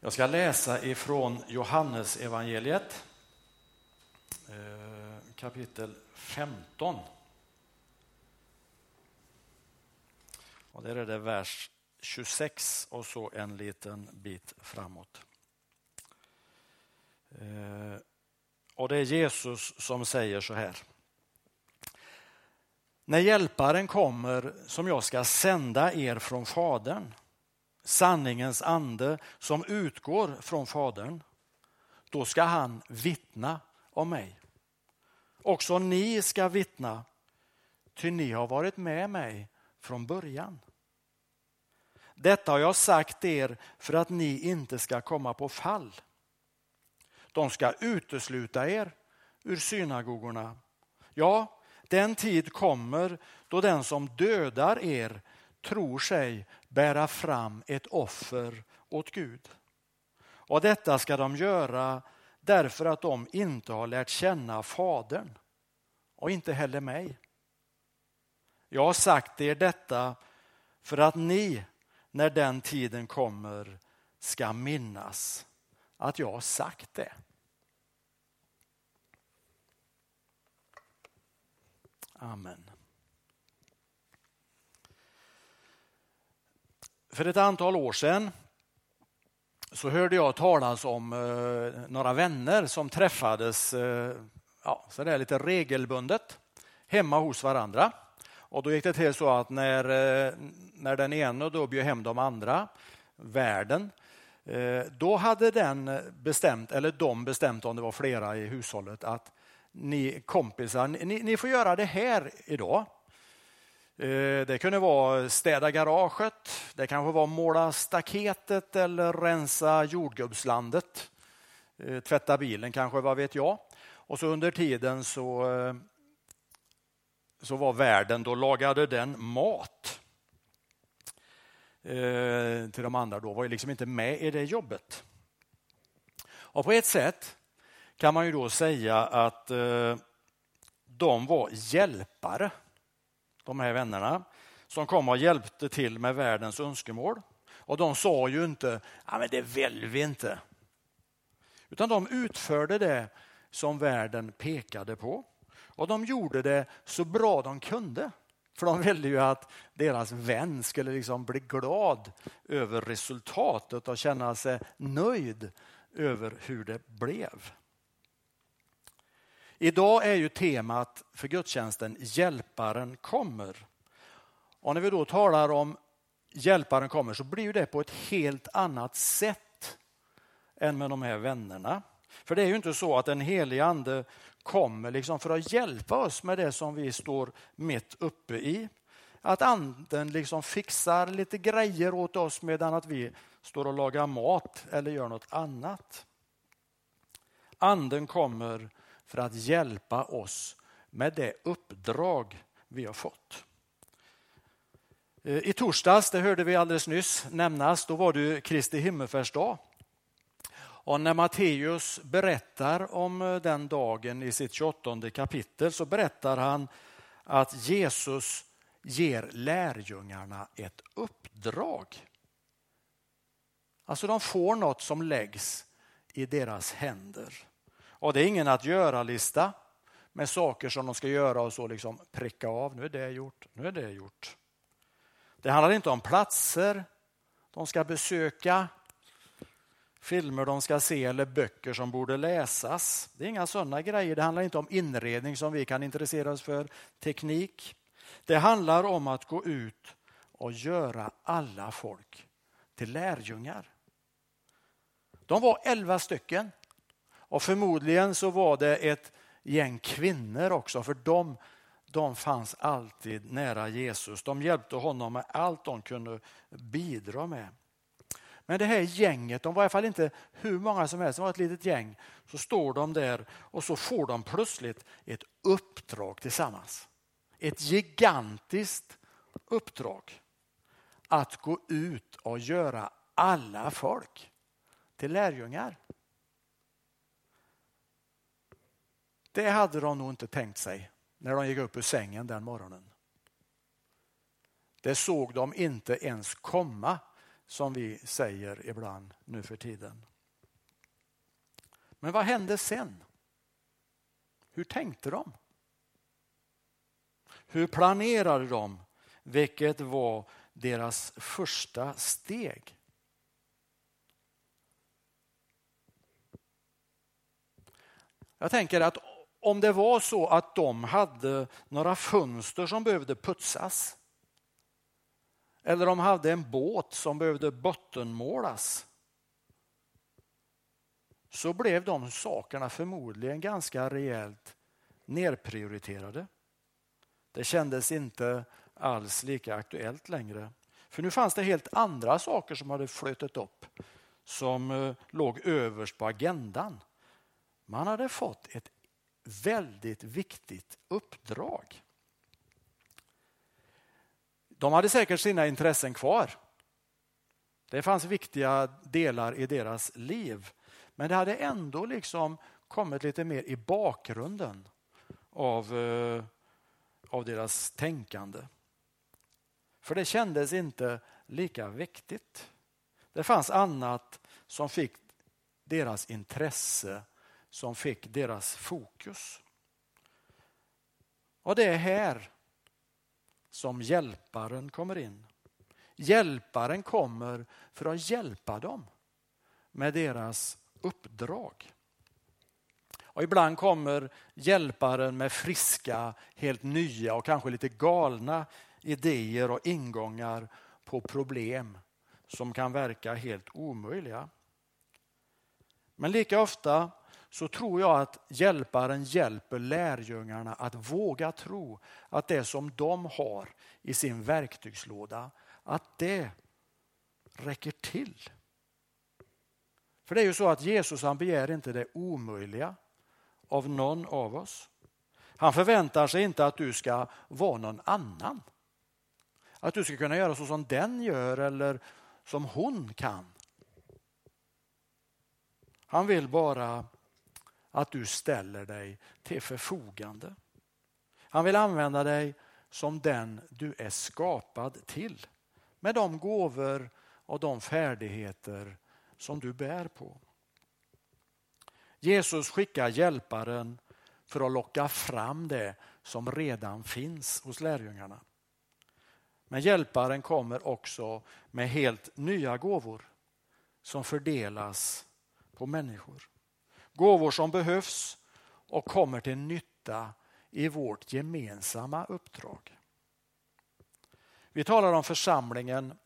Jag ska läsa ifrån Johannes evangeliet eh, kapitel 15. Och där är det vers 26 och så en liten bit framåt. Eh, och det är Jesus som säger så här. När hjälparen kommer som jag ska sända er från Fadern, sanningens ande som utgår från Fadern, då ska han vittna om mig. Också ni ska vittna, ty ni har varit med mig från början. Detta har jag sagt er för att ni inte ska komma på fall. De ska utesluta er ur synagogorna. Ja, den tid kommer då den som dödar er tror sig bära fram ett offer åt Gud. Och detta ska de göra därför att de inte har lärt känna Fadern och inte heller mig. Jag har sagt er detta för att ni, när den tiden kommer, ska minnas att jag har sagt det. Amen. För ett antal år sedan så hörde jag talas om eh, några vänner som träffades eh, ja, så där lite regelbundet hemma hos varandra. Och då gick det till så att när, eh, när den ena då bjöd hem de andra, värden, eh, då hade den bestämt, eller de bestämt om det var flera i hushållet, att ni kompisar, ni, ni får göra det här idag. Eh, det kunde vara städa garaget, det kanske var måla staketet eller rensa jordgubbslandet. Eh, tvätta bilen kanske, vad vet jag. Och så under tiden så, eh, så var värden, då lagade den mat till de andra. Då var ju liksom inte med i det jobbet. Och på ett sätt kan man ju då säga att de var hjälpare de här vännerna som kom och hjälpte till med världens önskemål. Och de sa ju inte, ja men det vill vi inte. Utan de utförde det som världen pekade på. Och de gjorde det så bra de kunde. För de ville ju att deras vän skulle liksom bli glad över resultatet och känna sig nöjd över hur det blev. Idag är ju temat för gudstjänsten Hjälparen kommer. Och när vi då talar om Hjälparen kommer så blir det på ett helt annat sätt än med de här vännerna. För det är ju inte så att den helige ande kommer liksom för att hjälpa oss med det som vi står mitt uppe i. Att anden liksom fixar lite grejer åt oss medan att vi står och lagar mat eller gör något annat. Anden kommer för att hjälpa oss med det uppdrag vi har fått. Eh, I torsdags, det hörde vi alldeles nyss nämnas, då var det Kristi himmelsfärdsdag. Och när Matteus berättar om eh, den dagen i sitt 28 kapitel så berättar han att Jesus ger lärjungarna ett uppdrag. Alltså de får något som läggs i deras händer. Och det är ingen att göra-lista med saker som de ska göra och så liksom pricka av. Nu är det gjort, nu är det gjort. Det handlar inte om platser de ska besöka, filmer de ska se eller böcker som borde läsas. Det är inga sådana grejer. Det handlar inte om inredning som vi kan intressera oss för, teknik. Det handlar om att gå ut och göra alla folk till lärjungar. De var elva stycken. Och förmodligen så var det ett gäng kvinnor också, för de, de fanns alltid nära Jesus. De hjälpte honom med allt de kunde bidra med. Men det här gänget, de var i alla fall inte hur många som helst, det var ett litet gäng. Så står de där och så får de plötsligt ett uppdrag tillsammans. Ett gigantiskt uppdrag. Att gå ut och göra alla folk till lärjungar. Det hade de nog inte tänkt sig när de gick upp ur sängen den morgonen. Det såg de inte ens komma som vi säger ibland nu för tiden. Men vad hände sen? Hur tänkte de? Hur planerade de? Vilket var deras första steg? Jag tänker att om det var så att de hade några fönster som behövde putsas eller de hade en båt som behövde bottenmålas så blev de sakerna förmodligen ganska rejält nerprioriterade. Det kändes inte alls lika aktuellt längre. För nu fanns det helt andra saker som hade flutit upp som eh, låg överst på agendan. Man hade fått ett väldigt viktigt uppdrag. De hade säkert sina intressen kvar. Det fanns viktiga delar i deras liv. Men det hade ändå liksom kommit lite mer i bakgrunden av, eh, av deras tänkande. För det kändes inte lika viktigt. Det fanns annat som fick deras intresse, som fick deras fokus. Och det är här som hjälparen kommer in. Hjälparen kommer för att hjälpa dem med deras uppdrag. Och ibland kommer hjälparen med friska, helt nya och kanske lite galna idéer och ingångar på problem som kan verka helt omöjliga. Men lika ofta så tror jag att hjälparen hjälper lärjungarna att våga tro att det som de har i sin verktygslåda, att det räcker till. För det är ju så att Jesus han begär inte det omöjliga av någon av oss. Han förväntar sig inte att du ska vara någon annan. Att du ska kunna göra så som den gör eller som hon kan. Han vill bara att du ställer dig till förfogande. Han vill använda dig som den du är skapad till med de gåvor och de färdigheter som du bär på. Jesus skickar hjälparen för att locka fram det som redan finns hos lärjungarna. Men hjälparen kommer också med helt nya gåvor som fördelas på människor. Gåvor som behövs och kommer till nytta i vårt gemensamma uppdrag. Vi talar om församlingen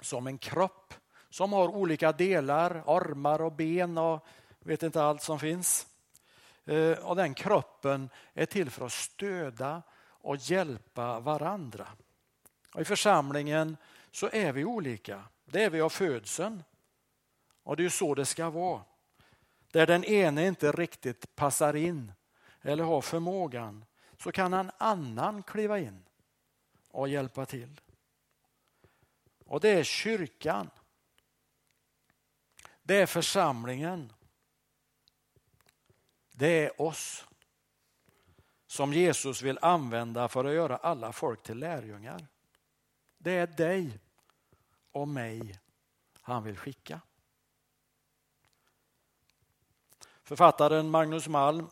som en kropp som har olika delar, armar och ben och vet inte allt som finns. Eh, och den kroppen är till för att stöda och hjälpa varandra. Och I församlingen så är vi olika. Det är vi av födseln. Och det är så det ska vara. Där den ene inte riktigt passar in eller har förmågan så kan en annan kliva in och hjälpa till. Och det är kyrkan. Det är församlingen. Det är oss som Jesus vill använda för att göra alla folk till lärjungar. Det är dig och mig han vill skicka. Författaren Magnus Malm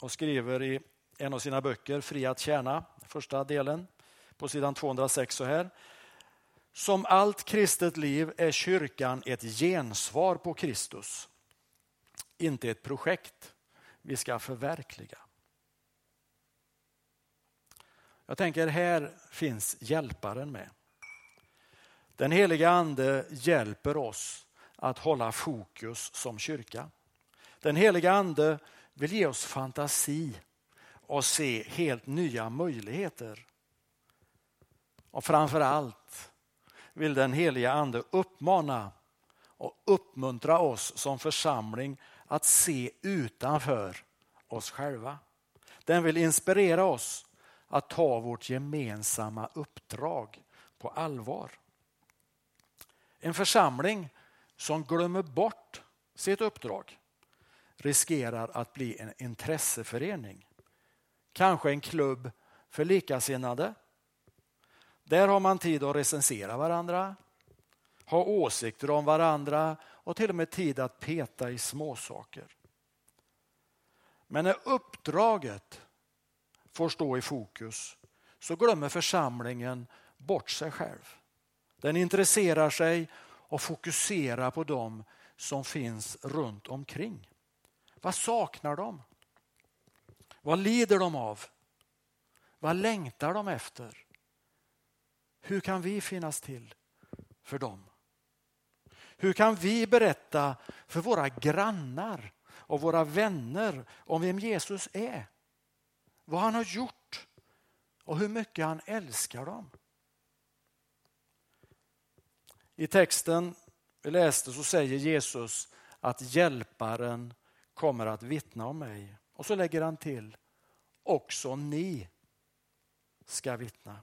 och skriver i en av sina böcker Fri att tjäna, första delen, på sidan 206 så här. Som allt kristet liv är kyrkan ett gensvar på Kristus. Inte ett projekt vi ska förverkliga. Jag tänker här finns hjälparen med. Den heliga ande hjälper oss att hålla fokus som kyrka. Den heliga ande vill ge oss fantasi och se helt nya möjligheter. Och framför allt vill den heliga ande uppmana och uppmuntra oss som församling att se utanför oss själva. Den vill inspirera oss att ta vårt gemensamma uppdrag på allvar. En församling som glömmer bort sitt uppdrag riskerar att bli en intresseförening. Kanske en klubb för likasinnade. Där har man tid att recensera varandra, ha åsikter om varandra och till och med tid att peta i småsaker. Men när uppdraget får stå i fokus så glömmer församlingen bort sig själv. Den intresserar sig och fokuserar på dem som finns runt omkring. Vad saknar de? Vad lider de av? Vad längtar de efter? Hur kan vi finnas till för dem? Hur kan vi berätta för våra grannar och våra vänner om vem Jesus är? Vad han har gjort och hur mycket han älskar dem. I texten vi läste så säger Jesus att hjälparen kommer att vittna om mig. Och så lägger han till, också ni ska vittna.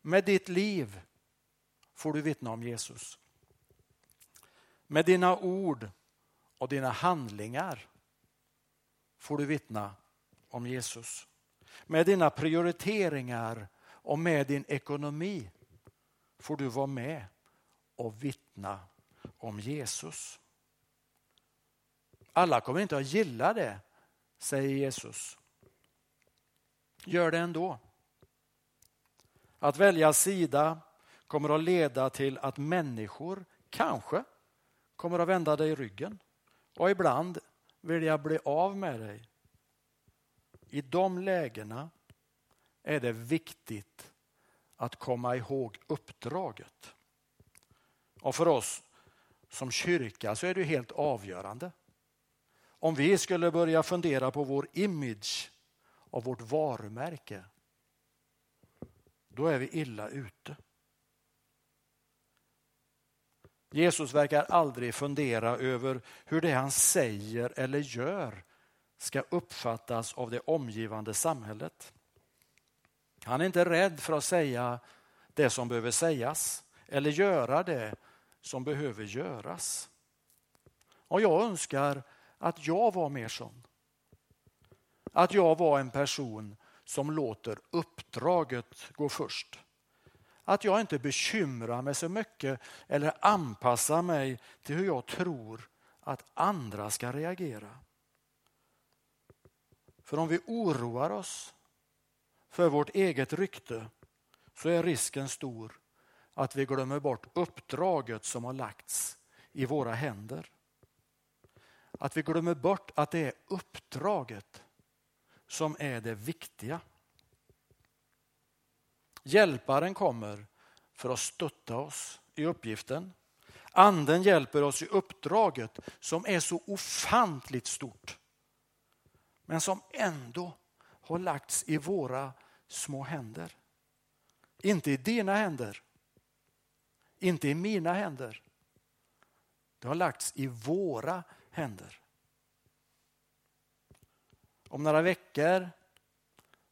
Med ditt liv får du vittna om Jesus. Med dina ord och dina handlingar får du vittna om Jesus. Med dina prioriteringar och med din ekonomi får du vara med och vittna om Jesus. Alla kommer inte att gilla det, säger Jesus. Gör det ändå. Att välja sida kommer att leda till att människor kanske kommer att vända dig ryggen och ibland vilja bli av med dig. I de lägena är det viktigt att komma ihåg uppdraget. Och för oss som kyrka så är det helt avgörande. Om vi skulle börja fundera på vår image och vårt varumärke, då är vi illa ute. Jesus verkar aldrig fundera över hur det han säger eller gör ska uppfattas av det omgivande samhället. Han är inte rädd för att säga det som behöver sägas eller göra det som behöver göras. Och jag önskar att jag var mer sån. Att jag var en person som låter uppdraget gå först. Att jag inte bekymrar mig så mycket eller anpassar mig till hur jag tror att andra ska reagera. För om vi oroar oss för vårt eget rykte så är risken stor att vi glömmer bort uppdraget som har lagts i våra händer. Att vi glömmer bort att det är uppdraget som är det viktiga. Hjälparen kommer för att stötta oss i uppgiften. Anden hjälper oss i uppdraget som är så ofantligt stort. Men som ändå har lagts i våra små händer. Inte i dina händer, inte i mina händer. Det har lagts i våra händer. Om några veckor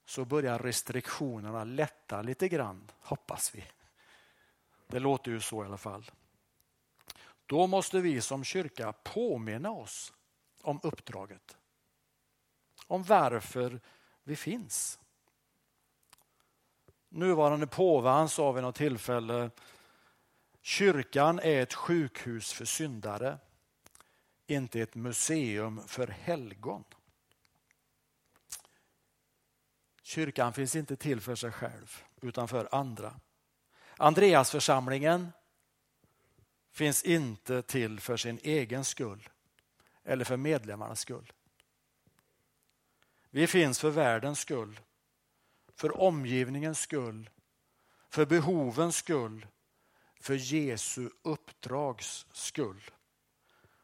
så börjar restriktionerna lätta lite grann, hoppas vi. Det låter ju så i alla fall. Då måste vi som kyrka påminna oss om uppdraget. Om varför vi finns. Nuvarande påven sa vid något tillfälle Kyrkan är ett sjukhus för syndare, inte ett museum för helgon. Kyrkan finns inte till för sig själv, utan för andra. Andreasförsamlingen finns inte till för sin egen skull eller för medlemmarnas skull. Vi finns för världens skull, för omgivningens skull, för behovens skull, för Jesu uppdrags skull.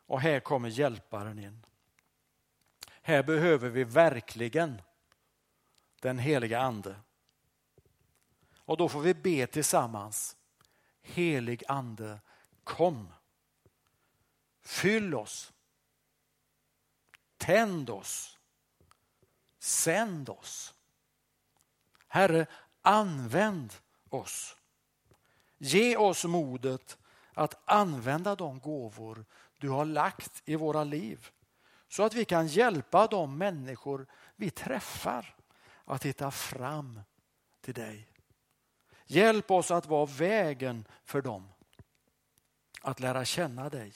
Och här kommer hjälparen in. Här behöver vi verkligen den heliga ande. Och då får vi be tillsammans. Helig ande, kom. Fyll oss. Tänd oss. Sänd oss. Herre, använd oss. Ge oss modet att använda de gåvor du har lagt i våra liv så att vi kan hjälpa de människor vi träffar att hitta fram till dig. Hjälp oss att vara vägen för dem, att lära känna dig.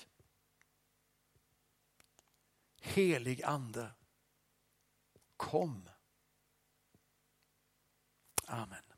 Helig Ande, kom. Amen.